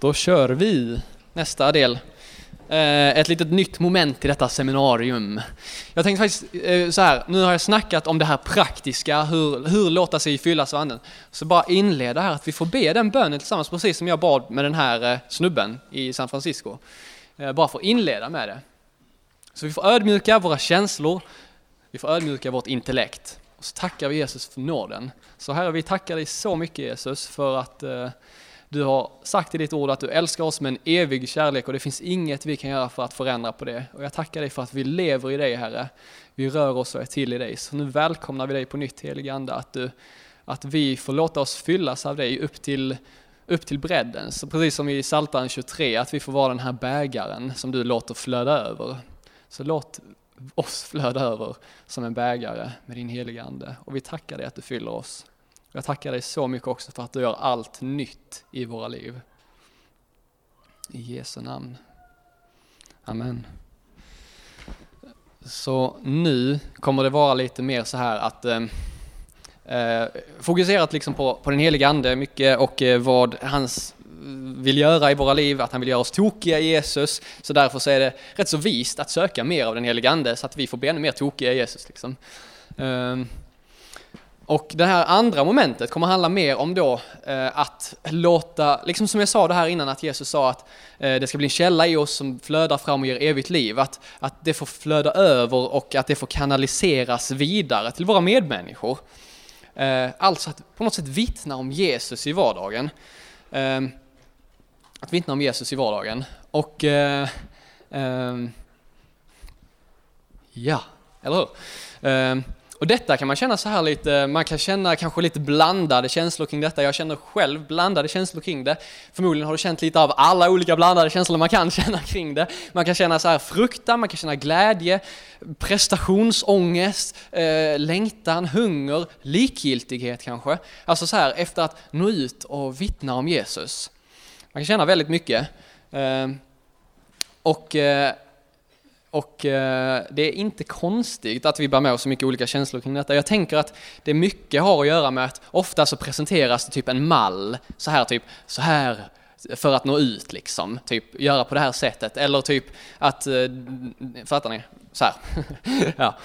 Då kör vi nästa del. Eh, ett litet nytt moment i detta seminarium. Jag tänkte faktiskt eh, så här, nu har jag snackat om det här praktiska, hur, hur låta sig fyllas av anden. Så bara inleda här att vi får be den bönen tillsammans, precis som jag bad med den här eh, snubben i San Francisco. Bara för att inleda med det. Så vi får ödmjuka våra känslor, vi får ödmjuka vårt intellekt. Och så tackar vi Jesus för nåden. Så Herre, vi tackar dig så mycket Jesus för att du har sagt i ditt ord att du älskar oss med en evig kärlek och det finns inget vi kan göra för att förändra på det. Och jag tackar dig för att vi lever i dig Herre. Vi rör oss och är till i dig. Så nu välkomnar vi dig på nytt helige Ande att, du, att vi får låta oss fyllas av dig upp till, upp till bredden. Så precis som i Psaltaren 23, att vi får vara den här bägaren som du låter flöda över. Så låt oss flöda över som en bägare med din heliga Ande. Och vi tackar dig att du fyller oss. Jag tackar dig så mycket också för att du gör allt nytt i våra liv. I Jesu namn. Amen. Så nu kommer det vara lite mer så här att eh, eh fokuserat liksom på, på den heliga Ande mycket och eh, vad hans vill göra i våra liv, att han vill göra oss tokiga i Jesus. Så därför så är det rätt så vist att söka mer av den heliga Ande så att vi får bli ännu mer tokiga i Jesus. Liksom. Eh, och det här andra momentet kommer handla mer om då eh, att låta, liksom som jag sa det här innan, att Jesus sa att eh, det ska bli en källa i oss som flödar fram och ger evigt liv. Att, att det får flöda över och att det får kanaliseras vidare till våra medmänniskor. Eh, alltså att på något sätt vittna om Jesus i vardagen. Eh, att vittna om Jesus i vardagen. Och eh, eh, ja, eller hur? Ehm, och detta kan man känna så här lite, man kan känna kanske lite blandade känslor kring detta. Jag känner själv blandade känslor kring det. Förmodligen har du känt lite av alla olika blandade känslor man kan känna kring det. Man kan känna så här fruktan, man kan känna glädje, prestationsångest, eh, längtan, hunger, likgiltighet kanske. Alltså så här efter att nå ut och vittna om Jesus. Man kan känna väldigt mycket. Eh, och eh, och eh, det är inte konstigt att vi bär med oss så mycket olika känslor kring detta. Jag tänker att det mycket har att göra med att ofta så presenteras det typ en mall, så här typ, så här för att nå ut liksom, typ göra på det här sättet eller typ att, eh, fattar ni? Så här. ja.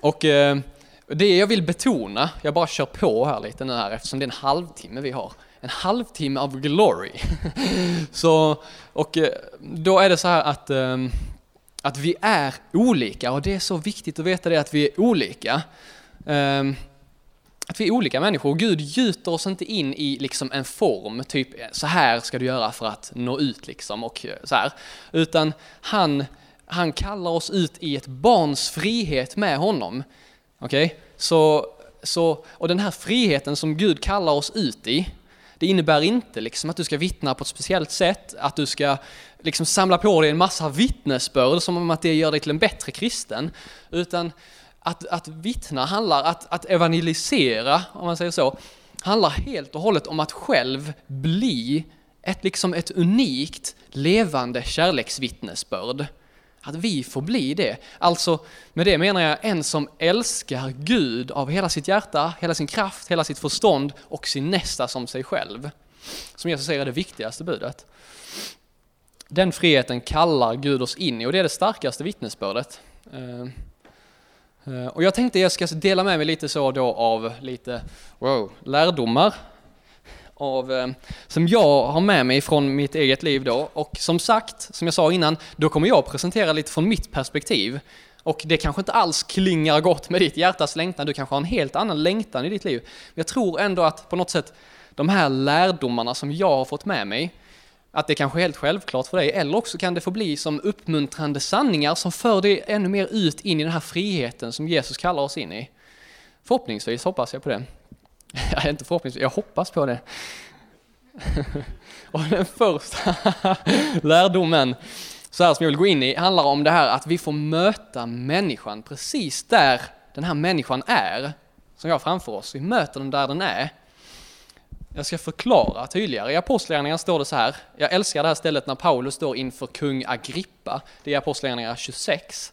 Och eh, det jag vill betona, jag bara kör på här lite nu här eftersom det är en halvtimme vi har. En halvtimme av glory. så, och eh, då är det så här att ehm, att vi är olika och det är så viktigt att veta det att vi är olika. Um, att vi är olika människor och Gud gjuter oss inte in i liksom en form, typ eh, så här ska du göra för att nå ut liksom och eh, så här. Utan han, han kallar oss ut i ett barns frihet med honom. Okej? Okay? Så, så, och den här friheten som Gud kallar oss ut i, det innebär inte liksom att du ska vittna på ett speciellt sätt, att du ska liksom samla på dig en massa vittnesbörd som om att det gör dig till en bättre kristen. Utan att, att vittna handlar, att, att evangelisera, om man säger så, handlar helt och hållet om att själv bli ett, liksom ett unikt levande kärleksvittnesbörd. Att vi får bli det. Alltså, med det menar jag en som älskar Gud av hela sitt hjärta, hela sin kraft, hela sitt förstånd och sin nästa som sig själv. Som Jesus säger är det viktigaste budet. Den friheten kallar Gud oss in i och det är det starkaste vittnesbördet. Eh, eh, och jag tänkte jag ska dela med mig lite så då av lite wow, lärdomar av, eh, som jag har med mig från mitt eget liv då. Och som sagt, som jag sa innan, då kommer jag presentera lite från mitt perspektiv. Och det kanske inte alls klingar gott med ditt hjärtas längtan, du kanske har en helt annan längtan i ditt liv. Men jag tror ändå att på något sätt, de här lärdomarna som jag har fått med mig, att det kanske är helt självklart för dig, eller också kan det få bli som uppmuntrande sanningar som för dig ännu mer ut in i den här friheten som Jesus kallar oss in i. Förhoppningsvis hoppas jag på det. Jag är inte förhoppningsvis, jag hoppas på det. Och den första lärdomen, så här som jag vill gå in i, handlar om det här att vi får möta människan precis där den här människan är, som vi har framför oss. Vi möter den där den är. Jag ska förklara tydligare. I Apostlagärningarna står det så här. Jag älskar det här stället när Paulus står inför kung Agrippa. Det är Apostlagärningarna 26.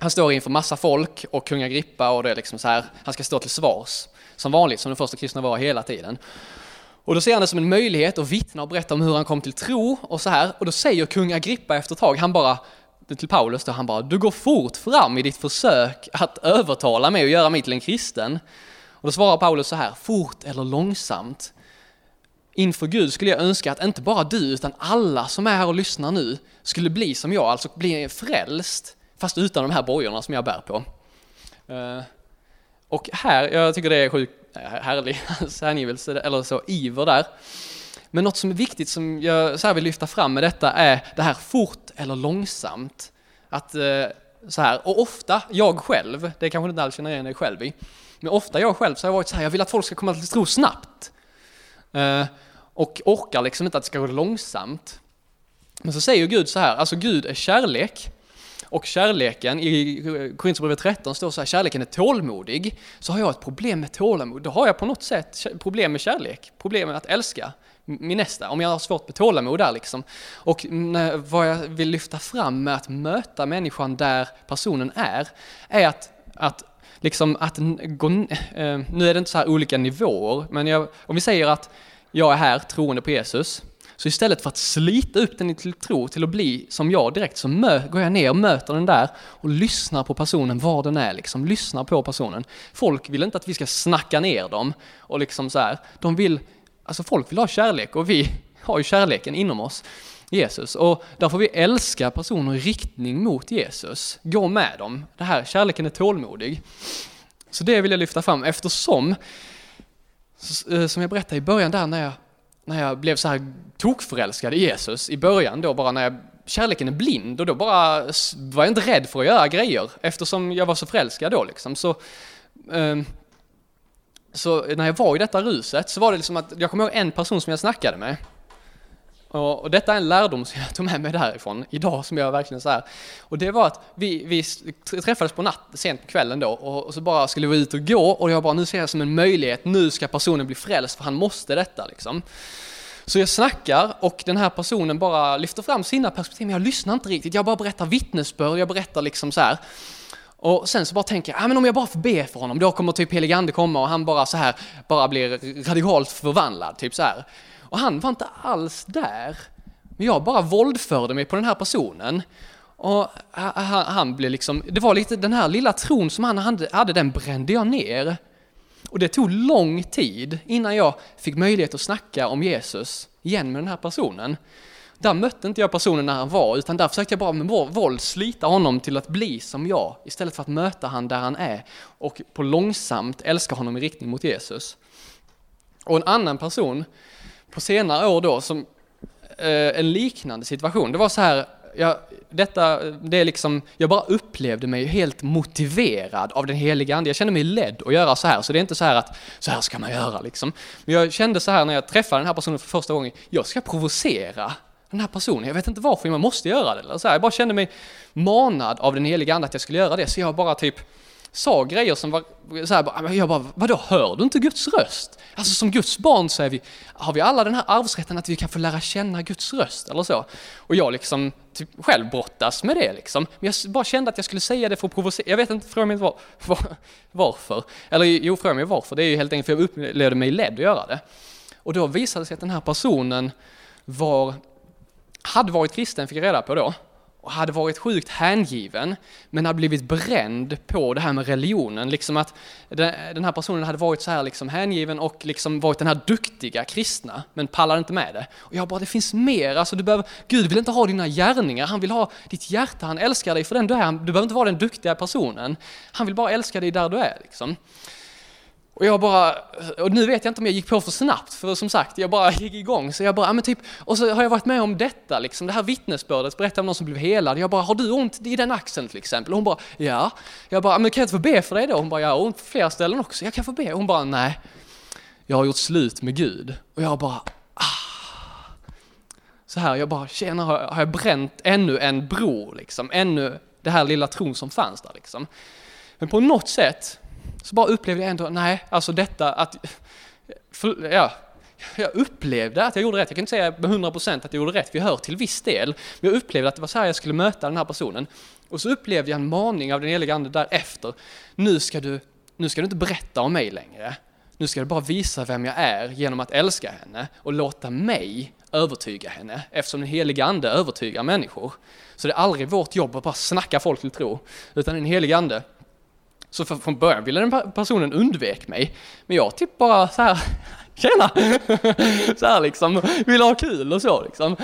Han står inför massa folk och kung Agrippa och det är liksom så här, han ska stå till svars. Som vanligt, som den första kristna var hela tiden. Och då ser han det som en möjlighet att vittna och berätta om hur han kom till tro och så här. Och då säger kung Agrippa efter ett tag, han bara, till Paulus då, han bara, du går fort fram i ditt försök att övertala mig och göra mig till en kristen. Och då svarar Paulus så här, fort eller långsamt. Inför Gud skulle jag önska att inte bara du utan alla som är här och lyssnar nu skulle bli som jag, alltså bli frälst, fast utan de här bojorna som jag bär på. Eh, och här, jag tycker det är sjukt eh, härlig hängivelse, eller så iver där. Men något som är viktigt som jag så vill lyfta fram med detta är det här fort eller långsamt. Att eh, så här, och ofta, jag själv, det kanske inte alls känner igen dig själv i, men ofta jag själv så har jag varit så här, jag vill att folk ska komma till tro snabbt. Eh, och orkar liksom inte att det ska gå långsamt. Men så säger Gud så här, alltså Gud är kärlek. Och kärleken, i Korinthierbrevet 13 står så här, kärleken är tålmodig. Så har jag ett problem med tålamod, då har jag på något sätt problem med kärlek, problem med att älska min nästa, om jag har svårt med tålamod där liksom. Och vad jag vill lyfta fram med att möta människan där personen är, är att, att liksom att gå, eh, nu är det inte så här olika nivåer, men jag, om vi säger att jag är här troende på Jesus, så istället för att slita upp den till tro till att bli som jag direkt, så mö, går jag ner och möter den där och lyssnar på personen var den är, liksom lyssnar på personen. Folk vill inte att vi ska snacka ner dem och liksom så här, de vill, alltså folk vill ha kärlek och vi har ju kärleken inom oss. Jesus. Och där får vi älska personer i riktning mot Jesus. Gå med dem. Det här, kärleken är tålmodig. Så det vill jag lyfta fram eftersom, eh, som jag berättade i början där när jag, när jag blev så här tokförälskad i Jesus, i början då bara när jag, kärleken är blind och då bara var jag inte rädd för att göra grejer eftersom jag var så förälskad då liksom. Så, eh, så när jag var i detta ruset så var det liksom att jag kommer ihåg en person som jag snackade med och, och, detta är en lärdom som jag tog med mig därifrån idag som jag verkligen så här. Och det var att vi, vi träffades på natt, sent på kvällen då och, och, så bara skulle vi ut och gå och jag bara nu ser jag som en möjlighet, nu ska personen bli frälst för han måste detta liksom. Så jag snackar och den här personen bara lyfter fram sina perspektiv, men jag lyssnar inte riktigt. Jag bara berättar vittnesbörd, jag berättar liksom så här. Och sen så bara tänker jag, ah, men om jag bara får be för honom, då kommer typ helig komma och han bara så här, bara blir radikalt förvandlad, typ så här. Och han var inte alls där. Men jag bara våldförde mig på den här personen. Och han, han blev liksom, det var lite den här lilla tron som han hade, hade, den brände jag ner. Och det tog lång tid innan jag fick möjlighet att snacka om Jesus igen med den här personen. Där mötte inte jag personen när han var, utan där försökte jag bara med våld slita honom till att bli som jag, istället för att möta han där han är och på långsamt älska honom i riktning mot Jesus. Och en annan person på senare år då som eh, en liknande situation. Det var så här, jag, detta, det är liksom, jag bara upplevde mig helt motiverad av den heliga Ande. Jag kände mig ledd att göra så här, så det är inte så här att så här ska man göra liksom. Men jag kände så här när jag träffade den här personen för första gången, jag ska provocera den här personen. Jag vet inte varför, men man måste göra det. Eller så här, jag bara kände mig manad av den heliga Ande att jag skulle göra det, så jag bara typ sa grejer som var så här, ah, jag bara, vadå, hör du inte Guds röst? Alltså som Guds barn så är vi, har vi alla den här arvsrätten att vi kan få lära känna Guds röst eller så. Och jag liksom typ själv brottas med det liksom. Men jag bara kände att jag skulle säga det för att provocera, jag vet inte, fråga mig var, var, varför. Eller jo, fråga mig varför, det är ju helt enkelt för jag upplevde mig ledd att göra det. Och då visade det sig att den här personen var, hade varit kristen, fick jag reda på då och hade varit sjukt hängiven, men hade blivit bränd på det här med religionen. Liksom att den här personen hade varit så här liksom hängiven och liksom varit den här duktiga kristna, men pallade inte med det. Och jag bara, det finns mer, alltså du behöver, Gud vill inte ha dina gärningar, han vill ha ditt hjärta, han älskar dig för den du är, du behöver inte vara den duktiga personen. Han vill bara älska dig där du är liksom. Och jag bara, och nu vet jag inte om jag gick på för snabbt, för som sagt, jag bara gick igång. Så jag bara, men typ, och så har jag varit med om detta, liksom, det här vittnesbördet, berätta om någon som blev helad. Jag bara, har du ont i den axeln till exempel? Och hon bara, ja. Jag bara, men kan jag inte få be för dig då? Hon bara, jag har ont på flera ställen också, jag kan få be. Hon bara, nej. Jag har gjort slut med Gud. Och jag bara, ah. Så här, jag bara, tjena, har jag bränt ännu en bro liksom? Ännu det här lilla tron som fanns där liksom. Men på något sätt, så bara upplevde jag ändå, nej, alltså detta att, för, ja, jag upplevde att jag gjorde rätt. Jag kan inte säga med 100% att jag gjorde rätt, vi hör till viss del. Men jag upplevde att det var så här jag skulle möta den här personen. Och så upplevde jag en maning av den heliga Ande därefter. Nu ska du, nu ska du inte berätta om mig längre. nu ska du bara visa vem jag är genom att älska henne och låta mig övertyga henne, eftersom den heliga ande övertygar människor. Så det är aldrig vårt jobb att bara snacka folk till tro, utan den heliga ande. Så från början ville den personen undvek mig, men jag typ bara så här, tjena! Så här liksom, vill ha kul och så liksom.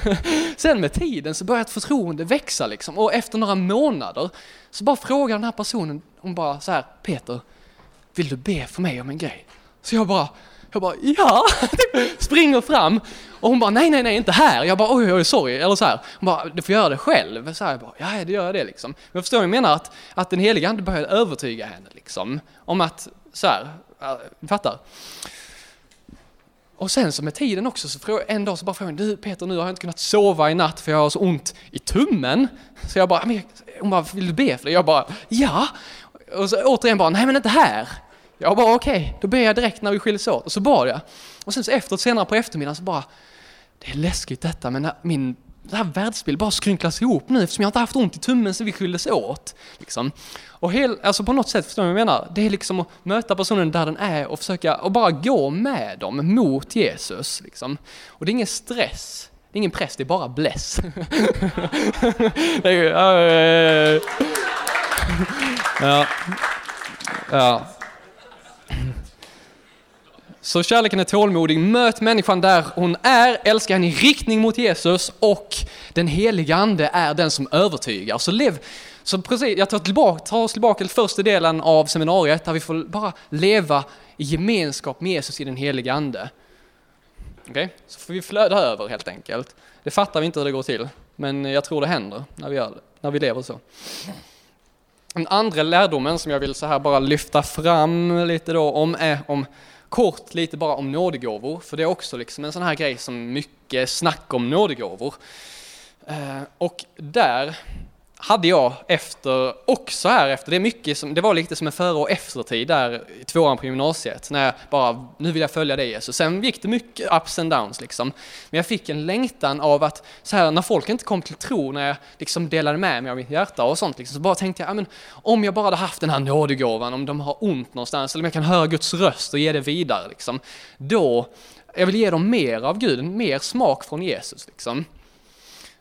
Sen med tiden så började ett förtroende växa liksom, och efter några månader så bara frågar den här personen, hon bara så här, Peter, vill du be för mig om en grej? Så jag bara, jag bara, ja! Springer fram och hon bara, nej, nej, nej, inte här. Jag bara, oj, oj, sorry. Eller så här. Hon bara, du får göra det själv. Så här, jag bara, ja, det gör jag det liksom. Men jag förstår, jag menar att, att den heliga ande började övertyga henne liksom. Om att, så här, äh, fattar? Och sen så med tiden också, så fråga, en dag så bara frågade du Peter, nu har jag inte kunnat sova i natt för jag har så ont i tummen. Så jag bara, men, hon bara, vill du be för det? Jag bara, ja. Och så återigen bara, nej men inte här. Jag bara okej, okay, då ber jag direkt när vi skiljs åt. Och så bad jag. Och sen så efteråt, senare på eftermiddagen så bara, det är läskigt detta men min det här världsbild bara skrynklas ihop nu eftersom jag inte haft ont i tummen sen vi skildes åt. Liksom. Och hel, alltså på något sätt, förstår du vad jag menar? Det är liksom att möta personen där den är och försöka och bara gå med dem mot Jesus. Liksom. Och det är ingen stress, det är ingen press, det är bara bless. det är, ja. ja. Så kärleken är tålmodig, möt människan där hon är, älska henne i riktning mot Jesus och den heliga ande är den som övertygar. Så lev, så precis, jag tar, tillbaka, tar oss tillbaka till första delen av seminariet där vi får bara leva i gemenskap med Jesus i den heliga ande. Okej, okay? så får vi flöda över helt enkelt. Det fattar vi inte hur det går till, men jag tror det händer när vi, gör när vi lever så. Den andra lärdomen som jag vill så här bara lyfta fram lite då om är om kort lite bara om nådegåvor, för det är också liksom en sån här grej som mycket snack om nådegåvor. Eh, och där hade jag efter, också här efter, det är mycket som, det var lite som en före och eftertid där i tvåan på gymnasiet, när jag bara, nu vill jag följa dig Jesus. Sen gick det mycket ups and downs liksom. Men jag fick en längtan av att, så här, när folk inte kom till tro, när jag liksom delade med mig av mitt hjärta och sånt, liksom, så bara tänkte jag, men, om jag bara hade haft den här nådegåvan, om de har ont någonstans, eller om jag kan höra Guds röst och ge det vidare, liksom, då, jag vill ge dem mer av Gud, mer smak från Jesus. Liksom.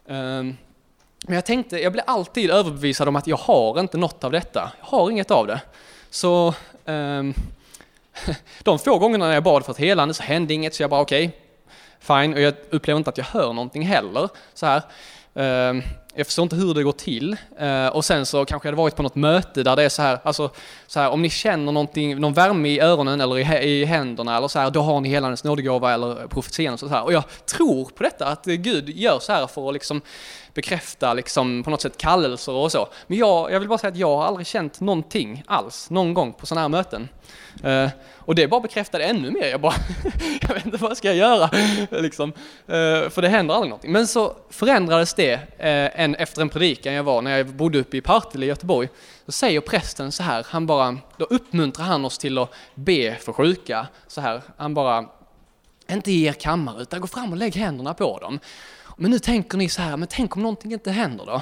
Um, men jag tänkte, jag blir alltid överbevisad om att jag har inte något av detta. Jag har inget av det. Så um, de få gångerna när jag bad för ett helande så hände inget, så jag bara okej, okay, fine. Och jag upplever inte att jag hör någonting heller. Så här. Um, jag förstår inte hur det går till. Eh, och sen så kanske jag hade varit på något möte där det är så här, alltså, så här, om ni känner någonting, någon värme i öronen eller i, i händerna eller så här, då har ni helandets nådegåva eller profetian och så här. Och jag tror på detta, att Gud gör så här för att liksom bekräfta liksom på något sätt kallelser och så. Men jag, jag vill bara säga att jag har aldrig känt någonting alls, någon gång på sådana här möten. Eh, och det bara bekräftade ännu mer. Jag bara, jag vet inte vad ska jag göra? liksom. Eh, för det händer aldrig någonting. Men så förändrades det en, efter en predikan jag var när jag bodde uppe i Partille i Göteborg. så säger prästen så här, han bara, då uppmuntrar han oss till att be för sjuka. Så här, han bara, inte i er kammare utan gå fram och lägg händerna på dem. Men nu tänker ni så här, men tänk om någonting inte händer då?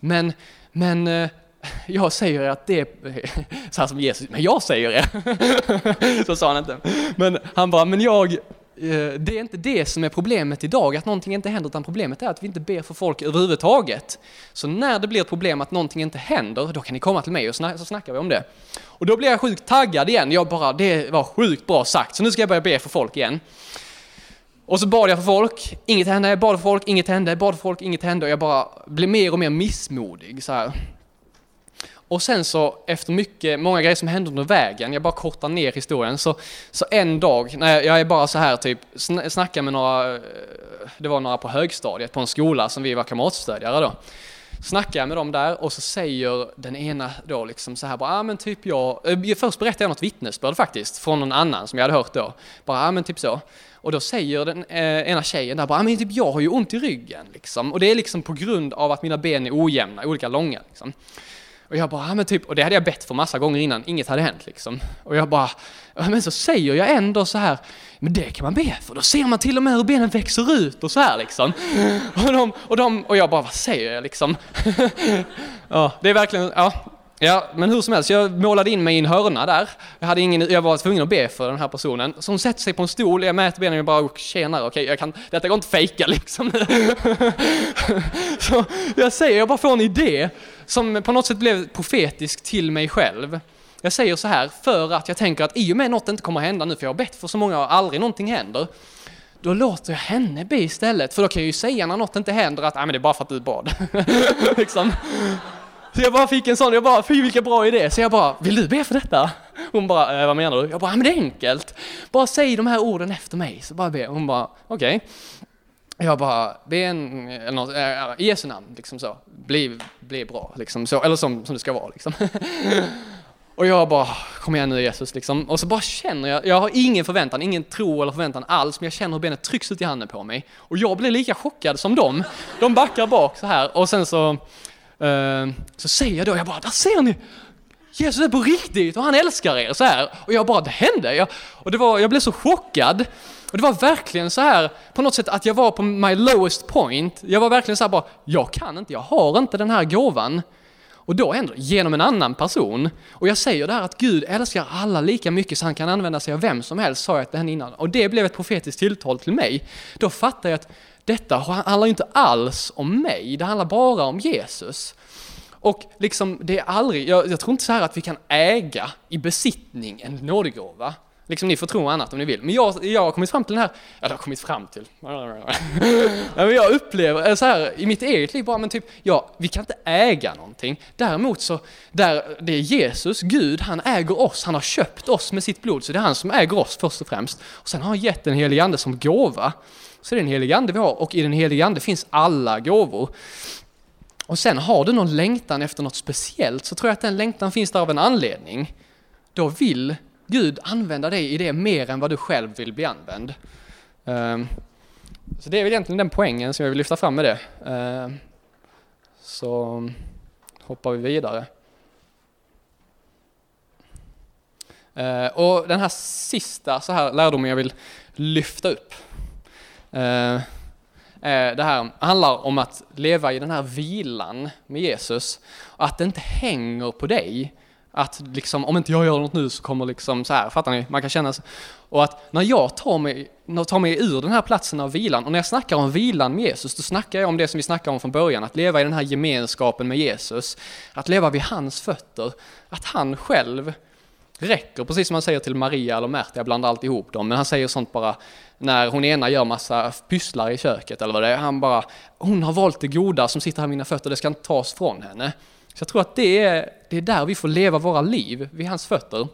Men, men eh, jag säger att det är så här som Jesus, men jag säger det. Så sa han inte. Men han bara, men jag, Eh, det är inte det som är problemet idag, att någonting inte händer, utan problemet är att vi inte ber för folk överhuvudtaget. Så när det blir ett problem att någonting inte händer, då kan ni komma till mig och så snackar vi om det. Och då blir jag sjukt taggad igen, jag bara, det var sjukt bra sagt, så nu ska jag börja be för folk igen. Och så bad jag för folk, inget hände, jag bad för folk, inget hände, jag bad för folk, inget hände och jag bara blev mer och mer missmodig så här. Och sen så efter mycket, många grejer som hände under vägen, jag bara kortar ner historien, så, så en dag när jag, jag är bara så här typ, snackar med några, eh, det var några på högstadiet på en skola som vi var kamratstödjare då. Snackar jag med dem där och så säger den ena då liksom så här bara, ah, men typ jag, eh, först berättar jag något vittnesbörd faktiskt från någon annan som jag hade hört då. Bara, ah, men typ så. Och då säger den eh, ena tjejen där bara, ah, men typ jag har ju ont i ryggen liksom. Och det är liksom på grund av att mina ben är ojämna, olika långa liksom. Och jag bara, ja men typ, och det hade jag bett för massa gånger innan, inget hade hänt liksom. Och jag bara, ja men så säger jag ändå så här, men det kan man be för, då ser man till och med hur benen växer ut och så här liksom. Och, de, och, de, och jag bara, vad säger jag liksom? ja, det är verkligen, ja, Ja, men hur som helst, jag målade in mig i en hörna där. Jag, hade ingen, jag var tvungen att be för den här personen. Så hon sätter sig på en stol, jag mäter benen och bara tjenare, okej, jag kan, detta går inte fejka liksom. så jag säger, jag bara får en idé som på något sätt blev profetisk till mig själv. Jag säger så här, för att jag tänker att i och med något inte kommer hända nu, för jag har bett för så många och aldrig någonting händer, då låter jag henne be istället, för då kan jag ju säga när något inte händer att nej men det är bara för att du bad. liksom. Så jag bara fick en sån, jag bara, fy vilken bra idé. Så jag bara, vill du be för detta? Hon bara, äh, vad menar du? Jag bara, men det är enkelt. Bara säg de här orden efter mig, så bara be. Hon bara, okej. Okay. Jag bara, be en, eller något, äh, i Jesu namn, liksom så. Bli, bli bra, liksom så. Eller som, som det ska vara, liksom. Och jag bara, kom igen nu Jesus, liksom. Och så bara känner jag, jag har ingen förväntan, ingen tro eller förväntan alls, men jag känner hur benet trycks ut i handen på mig. Och jag blir lika chockad som dem. De backar bak så här och sen så Eh, så säger jag då, jag bara, där ser ni! Jesus är på riktigt och han älskar er så här. Och jag bara, det hände! Jag, och det var, jag blev så chockad. Och det var verkligen så här, på något sätt att jag var på my lowest point. Jag var verkligen så här bara, jag kan inte, jag har inte den här gåvan. Och då ändå, genom en annan person. Och jag säger det här att Gud älskar alla lika mycket så han kan använda sig av vem som helst, sa jag till henne innan. Och det blev ett profetiskt tilltal till mig. Då fattar jag att detta handlar inte alls om mig, det handlar bara om Jesus. Och liksom, det är aldrig, jag, jag tror inte så här att vi kan äga i besittning en nådegåva. Liksom ni får tro annat om ni vill. Men jag, jag har kommit fram till den här, ja har kommit fram till. men jag upplever eh, så här i mitt eget liv bara, men typ, ja, vi kan inte äga någonting. Däremot så, där det är Jesus, Gud, han äger oss, han har köpt oss med sitt blod, så det är han som äger oss först och främst. Och sen har han gett den helige ande som gåva. Så det är den helige ande vi har och i den helige ande finns alla gåvor. Och sen har du någon längtan efter något speciellt så tror jag att den längtan finns där av en anledning. Då vill Gud använda dig i det mer än vad du själv vill bli använd. Ehm, så det är väl egentligen den poängen som jag vill lyfta fram med det. Ehm, så hoppar vi vidare. Ehm, och den här sista så här lärdomen jag vill lyfta upp Eh, eh, det här handlar om att leva i den här vilan med Jesus. Att det inte hänger på dig. Att liksom, om inte jag gör något nu så kommer liksom så här, fattar ni? Man kan känna sig. Och att när jag tar mig, tar mig ur den här platsen av vilan, och när jag snackar om vilan med Jesus, då snackar jag om det som vi snackade om från början, att leva i den här gemenskapen med Jesus. Att leva vid hans fötter. Att han själv räcker, precis som han säger till Maria eller Märta, jag blandar alltid ihop dem, men han säger sånt bara när hon ena gör massa pysslar i köket eller vad det är. Han bara, hon har valt det goda som sitter här vid mina fötter, det ska inte tas från henne. Så jag tror att det är, det är där vi får leva våra liv, vid hans fötter.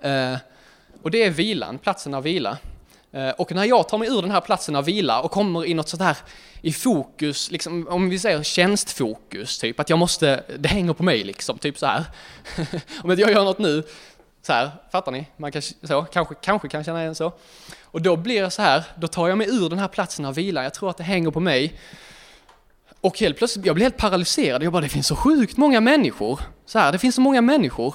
Eh, och det är vilan, platsen av vila. Eh, och när jag tar mig ur den här platsen av vila och kommer i något sånt här i fokus, liksom, om vi säger tjänstfokus, typ att jag måste, det hänger på mig liksom, typ så här. om inte jag gör något nu, så här, fattar ni? Man kan, så, kanske, kanske kan känna igen så. Och då blir jag så här, då tar jag mig ur den här platsen av vila, jag tror att det hänger på mig. Och helt plötsligt, jag blir helt paralyserad, jag bara, det finns så sjukt många människor. Så här, det finns så många människor.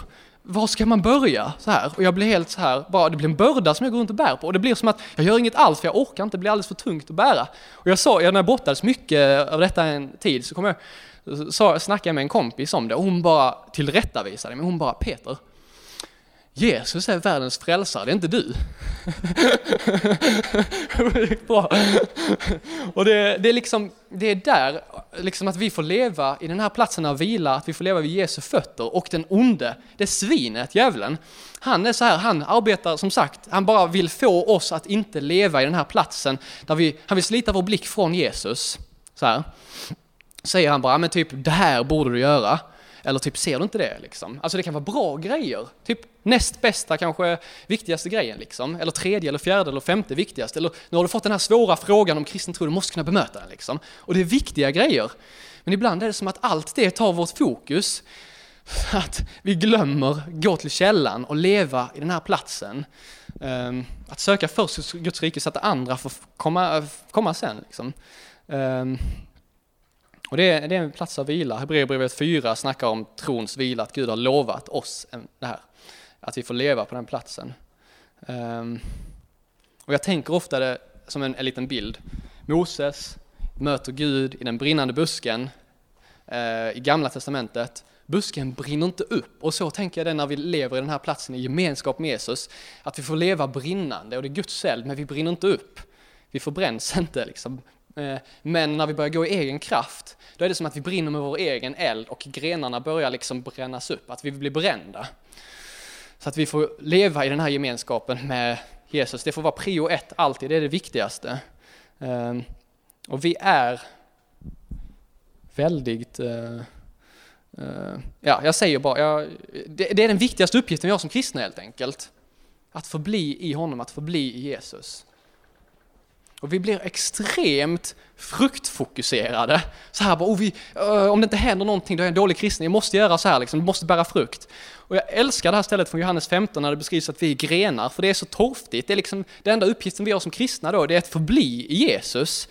Var ska man börja? Så här. Och jag blir helt så här, bara, det blir en börda som jag går runt och bär på. Och det blir som att jag gör inget alls, för jag orkar inte, det blir alldeles för tungt att bära. Och jag sa, när jag brottades mycket av detta en tid, så kom jag, så snackade jag med en kompis om det, och hon bara tillrättavisade mig, hon bara, Peter, Jesus är världens frälsare, det är inte du. Bra. Och det, det, är liksom, det är där, liksom att vi får leva i den här platsen av vila, att vi får leva vid Jesu fötter och den onde, det svinet, djävulen. Han är så här, han arbetar som sagt, han bara vill få oss att inte leva i den här platsen där vi, han vill slita vår blick från Jesus. Så här. Säger han bara, men typ det här borde du göra. Eller typ, ser du inte det liksom? Alltså det kan vara bra grejer. Typ näst bästa kanske viktigaste grejen liksom. Eller tredje eller fjärde eller femte viktigaste. Eller nu har du fått den här svåra frågan om kristen tro, du måste kunna bemöta den liksom. Och det är viktiga grejer. Men ibland är det som att allt det tar vårt fokus. Att vi glömmer gå till källan och leva i den här platsen. Ehm, att söka först Guds rike så att andra får komma, komma sen. Liksom. Ehm, och det är, det är en plats av vila. Hebreerbrevet 4 snackar om trons vila, att Gud har lovat oss det här. Att vi får leva på den platsen. Um, och jag tänker ofta det som en, en liten bild. Moses möter Gud i den brinnande busken uh, i Gamla Testamentet. busken brinner inte upp. Och så tänker jag det när vi lever i den här platsen i gemenskap med Jesus. Att vi får leva brinnande och det är Guds eld, men vi brinner inte upp. Vi förbränns inte liksom. Eh, men när vi börjar gå i egen kraft, då är det som att vi brinner med vår egen eld och grenarna börjar liksom brännas upp, att vi blir brända. Så att vi får leva i den här gemenskapen med Jesus. Det får vara prio ett alltid, det är det viktigaste. Ehm, och vi är väldigt eh, eh, ja, jag säger bara, jag, det, det, är den viktigaste uppgiften vi har som kristna helt enkelt. Att förbli i honom, att förbli i Jesus. Och vi blir extremt fruktfokuserade. Så här bara, oh, vi, uh, om det inte händer någonting då är jag en dålig kristen, jag måste göra så här liksom, jag måste bära frukt. Och jag älskar det här stället från Johannes 15 när det beskrivs att vi är grenar, för det är så torftigt. Det är liksom, den enda uppgiften vi har som kristna då, det är att förbli i Jesus.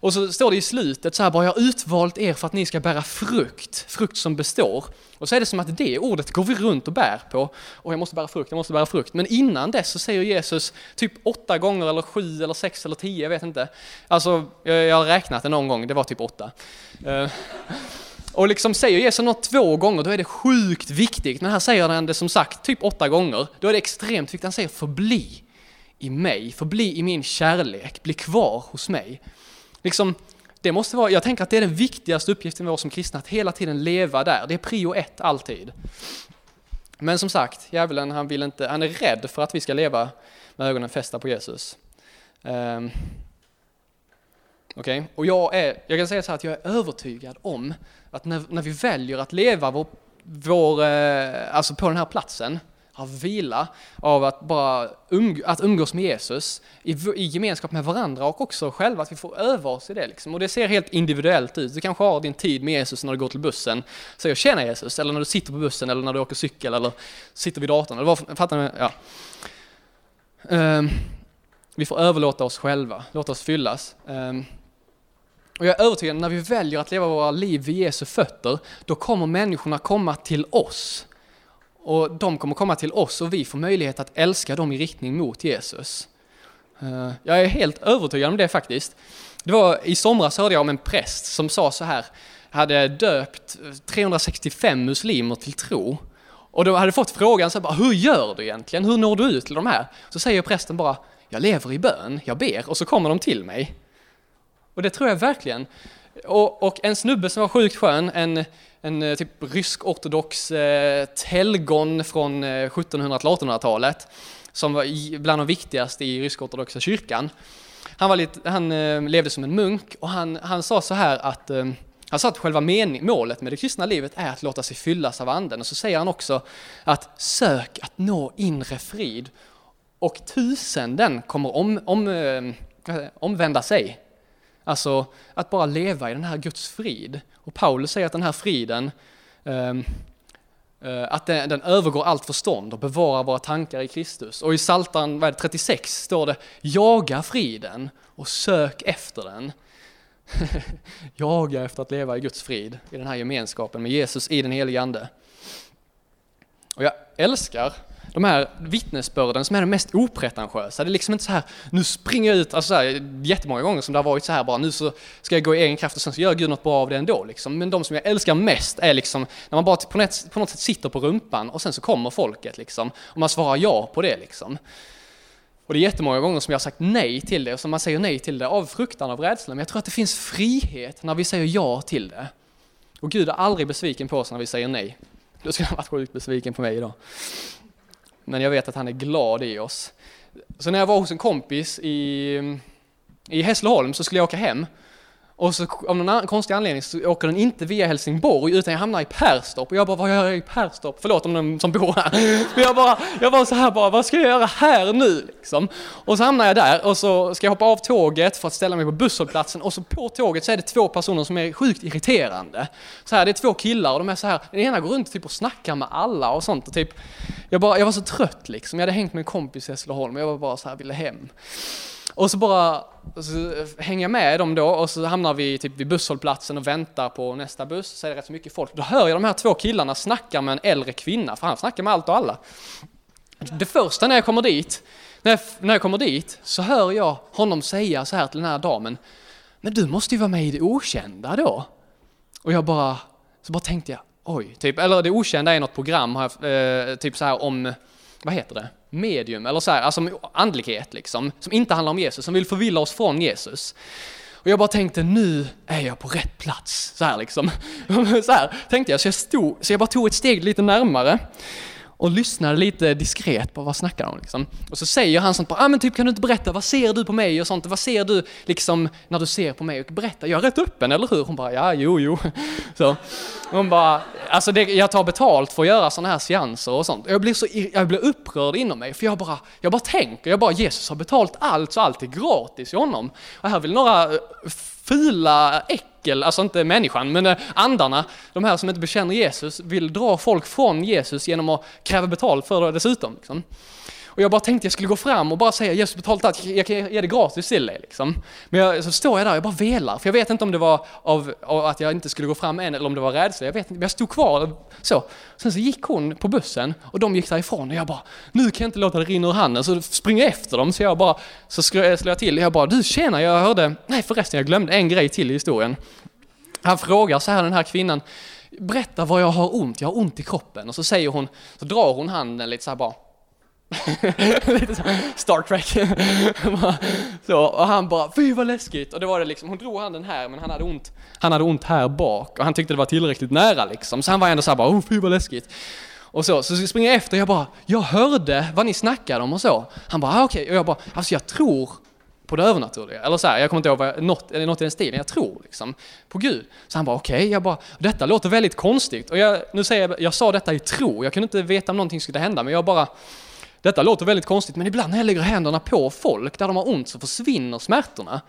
Och så står det i slutet så här bara, jag har utvalt er för att ni ska bära frukt, frukt som består. Och så är det som att det ordet går vi runt och bär på. Och jag måste bära frukt, jag måste bära frukt. Men innan dess så säger Jesus typ åtta gånger eller sju eller sex eller tio, jag vet inte. Alltså, jag har räknat det någon gång, det var typ åtta. Eh, och liksom säger Jesus något två gånger, då är det sjukt viktigt. Men här säger han det som sagt typ åtta gånger. Då är det extremt viktigt. Han säger förbli i mig, förbli i min kärlek, bli kvar hos mig. Liksom, det måste vara, jag tänker att det är den viktigaste uppgiften vi har som kristna, att hela tiden leva där. Det är prio ett alltid. Men som sagt, djävulen han vill inte, han är rädd för att vi ska leva med ögonen fästa på Jesus. Um, Okej, okay. och jag, är, jag kan säga så här att jag är övertygad om att när, när vi väljer att leva vår, vår, eh, alltså på den här platsen, av vila, av att bara umg att umgås med Jesus i, i gemenskap med varandra och också själva, att vi får öva oss i det. Liksom. Och det ser helt individuellt ut. Du kanske har din tid med Jesus när du går till bussen, säger tjena Jesus, eller när du sitter på bussen, eller när du åker cykel, eller sitter vid datorn, eller vad, fattar ni? Ja. Um, vi får överlåta oss själva, låta oss fyllas. Um, och jag är övertygad, när vi väljer att leva våra liv vid Jesu fötter, då kommer människorna komma till oss och de kommer komma till oss och vi får möjlighet att älska dem i riktning mot Jesus. Eh, jag är helt övertygad om det faktiskt. Det var, I somras hörde jag om en präst som sa så här, hade döpt 365 muslimer till tro. Och då hade fått frågan, så här, hur gör du egentligen? Hur når du ut till de här? Så säger prästen bara, jag lever i bön, jag ber och så kommer de till mig. Och det tror jag verkligen. Och, och en snubbe som var sjukt skön, en en eh, typ rysk-ortodox eh, telgon från 1700 till 1800-talet som var bland de viktigaste i rysk-ortodoxa kyrkan. Han, var lite, han eh, levde som en munk och han, han sa så här att eh, han sa att själva mening, målet med det kristna livet är att låta sig fyllas av anden och så säger han också att sök att nå inre frid och tusenden kommer om, om, eh, omvända sig. Alltså att bara leva i den här Guds frid. Och Paulus säger att den här friden, ehm, eh, att den, den, övergår allt förstånd och bevarar våra tankar i Kristus. Och i Psaltaren 36 står det, jaga friden och sök efter den. jaga efter att leva i Guds frid, i den här gemenskapen med Jesus i den helige Ande. Och jag älskar de här vittnesbörden som är de mest opretentiösa. Det är liksom inte så här, nu springer jag ut, alltså så här, jättemånga gånger som det har varit så här bara, nu så ska jag gå i egen kraft och sen så gör Gud något bra av det ändå. Liksom. Men de som jag älskar mest är liksom, när man bara på något, på något sätt sitter på rumpan och sen så kommer folket liksom, och man svarar ja på det liksom. Och det är jättemånga gånger som jag har sagt nej till det, och som man säger nej till det av fruktan, av rädsla. Men jag tror att det finns frihet när vi säger ja till det. Och Gud är aldrig besviken på oss när vi säger nej. Då skulle han varit sjukt besviken på mig idag men jag vet att han är glad i oss. Så när jag var hos en kompis i, i Hässleholm så skulle jag åka hem och så av någon konstig anledning så åker den inte via Helsingborg utan jag hamnar i Perstorp och jag bara, vad gör jag i Perstorp? Förlåt om de som bor här. Men jag bara, jag var så här bara, vad ska jag göra här nu liksom? Och så hamnar jag där och så ska jag hoppa av tåget för att ställa mig på busshållplatsen och så på tåget så är det två personer som är sjukt irriterande. Så här, det är två killar och de är så här, den ena går runt typ och snackar med alla och sånt och typ, jag bara, jag var så trött liksom. Jag hade hängt med en kompis i Hässleholm och jag var bara så här, ville hem. Och så bara så hänger jag med dem då och så hamnar vi typ vid busshållplatsen och väntar på nästa buss. Så är det rätt så mycket folk. Då hör jag de här två killarna snacka med en äldre kvinna, för han snackar med allt och alla. Det första när jag kommer dit, när jag, när jag kommer dit så hör jag honom säga så här till den här damen. Men du måste ju vara med i det okända då. Och jag bara, så bara tänkte jag, oj, typ, eller det okända är något program, eh, typ så här om, vad heter det, medium, eller så här, alltså andlighet liksom, som inte handlar om Jesus, som vill förvilla oss från Jesus. Och jag bara tänkte, nu är jag på rätt plats. Så här liksom. Så här tänkte jag, så jag, stod, så jag bara tog ett steg lite närmare och lyssnade lite diskret på vad snackar de liksom. Och så säger han sånt bara, ah, men typ kan du inte berätta, vad ser du på mig och sånt, vad ser du liksom när du ser på mig och berätta, jag är rätt öppen, eller hur? Hon bara, ja, jo, jo. Så. Hon bara, alltså det, jag tar betalt för att göra sådana här seanser och sånt. Jag blir så, jag blir upprörd inom mig, för jag bara, jag bara tänker, jag bara, Jesus har betalt allt, så allt är gratis i honom. Och här vill några eh, fula äckel, alltså inte människan, men eh, andarna, de här som inte bekänner Jesus, vill dra folk från Jesus genom att kräva betalt för det dessutom. Liksom. Och jag bara tänkte jag skulle gå fram och bara säga Jesus betalt allt, jag kan ge det gratis till dig. Liksom. Men jag, så står jag där, och jag bara velar, för jag vet inte om det var av, av, att jag inte skulle gå fram än eller om det var rädsla, jag vet inte, men jag stod kvar så. Sen så gick hon på bussen och de gick därifrån och jag bara, nu kan jag inte låta det rinna ur handen, så springer jag efter dem så jag bara, så slår jag till, jag bara, du tjena, jag hörde, nej förresten jag glömde en grej till i historien. Han frågar så här den här kvinnan, berätta vad jag har ont, jag har ont i kroppen. Och så säger hon, så drar hon handen lite så här bara, Lite så, Star Trek. så, och han bara, fy vad läskigt. Och det var det liksom, hon drog handen här men han hade ont, han hade ont här bak. Och han tyckte det var tillräckligt nära liksom. Så han var ändå såhär bara, oh, fy vad läskigt. Och så, så springer jag efter och jag bara, jag hörde vad ni snackade om och så. Han bara, ah, okej. Okay. Och jag bara, alltså jag tror på det övernaturliga. Eller så här, jag kommer inte ihåg vad, något, något i den stilen, jag tror liksom på Gud. Så han bara okej, okay. jag bara, detta låter väldigt konstigt. Och jag, nu säger jag, jag sa detta i tro, jag kunde inte veta om någonting skulle hända, men jag bara, detta låter väldigt konstigt, men ibland när jag lägger händerna på folk där de har ont så försvinner smärtorna.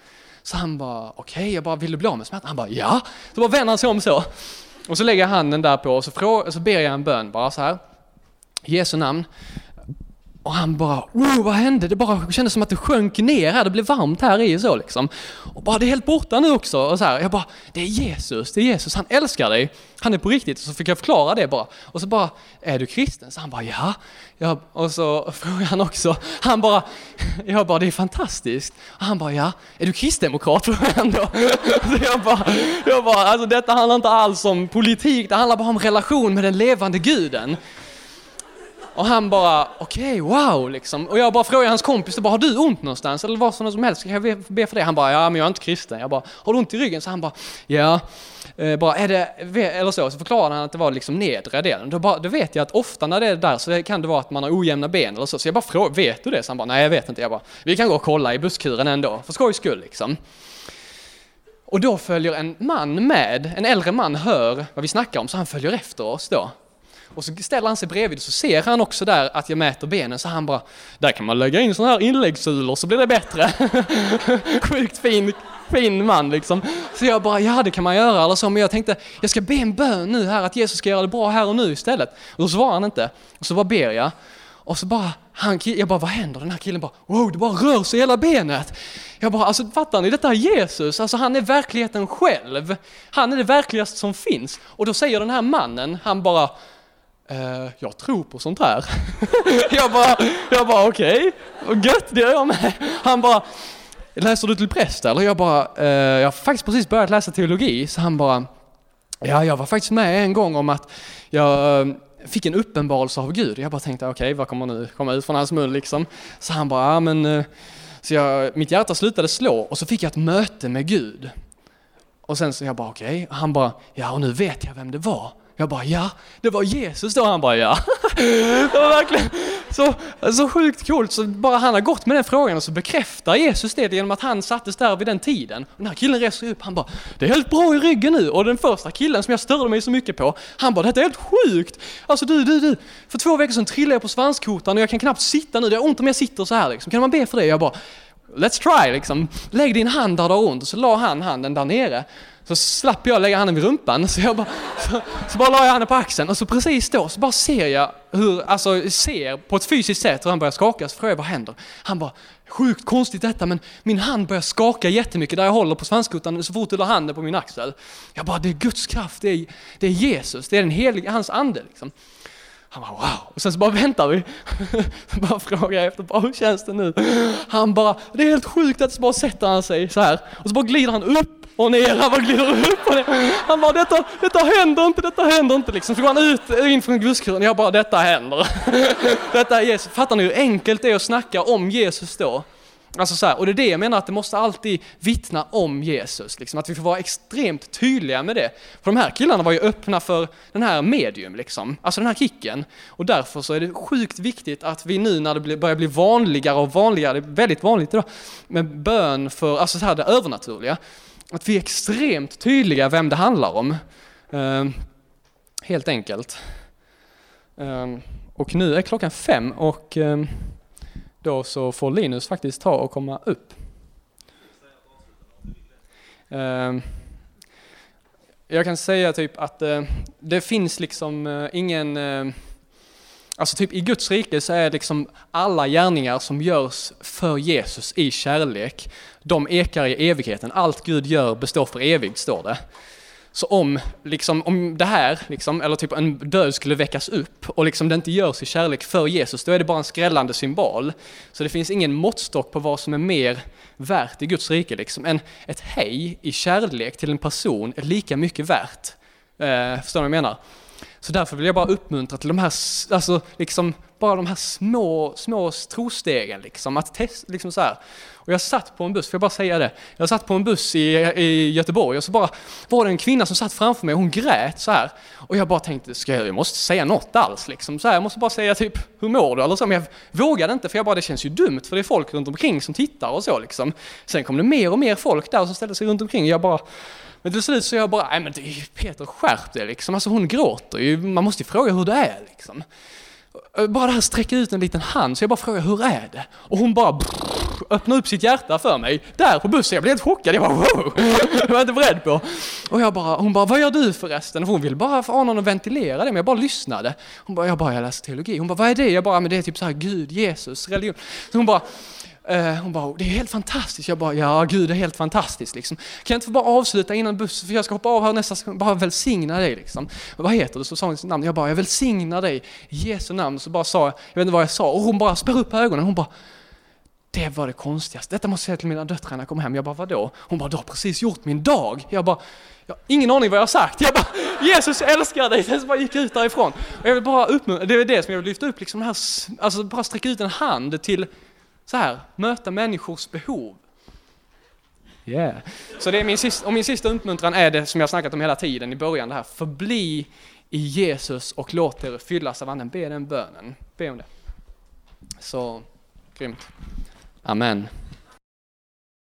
Så han bara, okej, okay, jag bara, vill du bli av med smärtan? Han bara, ja. Så bara vänder han sig om så. Och så lägger jag handen där på och så, frå- så ber jag en bön bara så här. I Jesu namn. Och han bara, wow, vad hände? Det bara kändes som att det sjönk ner här, det blev varmt här i så liksom. Och bara, det är helt borta nu också. Och så här, jag bara, det är Jesus, det är Jesus, han älskar dig. Han är på riktigt. Och så fick jag förklara det bara. Och så bara, är du kristen? Så han bara, ja. Jag, och så frågade han också, han bara, jag bara, det är fantastiskt. Och han bara, ja. Är du kristdemokrat? Frågade han då. Så jag bara, jag bara, alltså detta handlar inte alls om politik, det handlar bara om relation med den levande guden. Och han bara, okej, okay, wow, liksom. Och jag bara frågar hans kompis, bara, har du ont någonstans? Eller vad som helst, kan jag be för det? Han bara, ja men jag är inte kristen. Jag bara, har du ont i ryggen? Så han bara, ja. Eh, bara, är det, eller så, så förklarade han att det var liksom nedre delen. Då, bara, då vet jag att ofta när det är där så kan det vara att man har ojämna ben eller så. Så jag bara frågar, vet du det? Så han bara, nej jag vet inte. Jag bara, vi kan gå och kolla i busskuren ändå, för skojs skull liksom. Och då följer en man med, en äldre man hör vad vi snackar om, så han följer efter oss då. Och så ställer han sig bredvid och så ser han också där att jag mäter benen så han bara, där kan man lägga in sådana här inläggssulor så blir det bättre. Sjukt fin, fin man liksom. Så jag bara, ja det kan man göra eller så, men jag tänkte, jag ska be en bön nu här att Jesus ska göra det bra här och nu istället. Och då svarar han inte. Och så bara ber jag. Och så bara, han, jag bara, vad händer? Den här killen bara, wow, det bara rör sig hela benet. Jag bara, alltså fattar ni, detta är Jesus, alltså han är verkligheten själv. Han är det verkligaste som finns. Och då säger den här mannen, han bara, Uh, jag tror på sånt här. jag bara, jag bara okej, okay. gött, det gör jag med. Han bara, läser du till präst eller? Jag bara, uh, jag har faktiskt precis börjat läsa teologi. Så han bara, ja jag var faktiskt med en gång om att jag uh, fick en uppenbarelse av Gud. Jag bara tänkte, okej okay, vad kommer nu komma ut från hans mun liksom? Så han bara, ja men, så jag, mitt hjärta slutade slå och så fick jag ett möte med Gud. Och sen så jag bara okej, okay. han bara, ja och nu vet jag vem det var. Jag bara ja, det var Jesus då. Han bara ja. Det var verkligen så, så sjukt coolt. Så bara han har gått med den frågan och så bekräftar Jesus det genom att han sattes där vid den tiden. Och den här killen reser upp, han bara det är helt bra i ryggen nu. Och den första killen som jag störde mig så mycket på, han bara detta är helt sjukt. Alltså du, du, du. För två veckor sedan trillade jag på svanskotan och jag kan knappt sitta nu. Det är ont om jag sitter så här liksom. Kan man be för det? Jag bara Let's try liksom. Lägg din hand där du har ont. Så la han handen där nere. Så slapp jag lägga handen vid rumpan, så jag bara, så, så bara la jag handen på axeln och så precis då så bara ser jag hur, alltså ser på ett fysiskt sätt hur han börjar skaka, så frågar jag vad händer? Han bara, sjukt konstigt detta men min hand börjar skaka jättemycket där jag håller på svanskotan så fort du la handen på min axel. Jag bara, det är Guds kraft, det är, det är Jesus, det är den helige, hans ande liksom. Han bara wow, och sen så bara väntar vi. bara frågar jag efter, bara, hur känns det nu? Han bara, det är helt sjukt att så bara sätter han sig så här och så bara glider han upp och ner, han bara glider upp och ner. Han bara detta, detta händer inte, detta händer inte liksom. Så går han ut, eh, in från gudskuren, jag bara detta händer. detta är Jesus. Fattar ni hur enkelt det är att snacka om Jesus då? Alltså så här, och det är det jag menar att det måste alltid vittna om Jesus, liksom, att vi får vara extremt tydliga med det. För de här killarna var ju öppna för den här medium, liksom, alltså den här kicken. Och därför så är det sjukt viktigt att vi nu när det börjar bli vanligare och vanligare, det är väldigt vanligt idag, med bön för, alltså så här det övernaturliga, att vi är extremt tydliga vem det handlar om. Ehm, helt enkelt. Ehm, och nu är klockan fem och ehm, då så får Linus faktiskt ta och komma upp. Jag kan säga typ att eh, det finns liksom eh, ingen, alltså typ i Guds rike så är liksom alla gärningar som görs för Jesus i kärlek, de ekar i evigheten. Allt Gud gör består för evigt, står det. Så om, liksom, om det här, liksom, eller typ en död skulle väckas upp och liksom det inte görs i kärlek för Jesus, då är det bara en skrällande symbol. Så det finns ingen måttstock på vad som är mer värt i Guds rike. Liksom. En, ett hej i kärlek till en person är lika mycket värt. Eh, förstår ni vad jag menar? Så därför vill jag bara uppmuntra till de här, alltså liksom, bara de här små, små trostegen liksom, att testa, liksom så här. Och jag satt på en buss, får jag bara säga det? Jag satt på en buss i, i Göteborg och så bara var det en kvinna som satt framför mig och hon grät så här. Och jag bara tänkte, ska jag, jag måste säga något alls liksom. Så här, jag måste bara säga typ, hur mår du? Eller så, men jag vågade inte för jag bara, det känns ju dumt för det är folk runt omkring som tittar och så liksom. Sen kom det mer och mer folk där som ställde sig runt omkring. Jag bara, men till slut så jag bara, nej men det är Peter skärp dig liksom. Alltså hon gråter ju, man måste ju fråga hur det är liksom. Eh, bara det här sträcka ut en liten hand, så jag bara frågar hur är det? Och hon bara brrr, öppnar upp sitt hjärta för mig, där på bussen. Jag blev helt chockad, jag bara wow! Det var jag inte beredd på. Och jag bara, hon bara, vad gör du förresten? Och hon ville bara få någon att ventilera det, men jag bara lyssnade. Hon bara, jag bara, jag läser teologi. Hon bara, vad är det? Jag bara, men det är typ så här Gud, Jesus, religion. Så hon bara, Eh, hon bara, det är helt fantastiskt. Jag bara, ja gud det är helt fantastiskt liksom. Kan jag inte få bara avsluta innan bussen, för jag ska hoppa av här nästa sekund, bara välsigna dig liksom. Vad heter du? Så sa hon sitt namn. Jag bara, jag välsignar dig i Jesu namn. Så bara sa jag, jag vet inte vad jag sa, och hon bara spär upp ögonen. Hon bara, det var det konstigaste. Detta måste jag säga till mina döttrar när jag kommer hem. Jag bara, vadå? Hon bara, du har precis gjort min dag. Jag bara, jag har ingen aning vad jag har sagt. Jag bara, Jesus älskar dig. Sen så bara gick jag ut därifrån. Och jag vill bara uppmuntra, det är det som jag vill lyfta upp, liksom här, alltså bara sträcka ut en hand till så här, möta människors behov. Yeah. Så det är min sista, och min sista uppmuntran är det som jag snackat om hela tiden i början, det här förbli i Jesus och låt er fyllas av anden. Be den bönen. Be om det. Så grymt. Amen.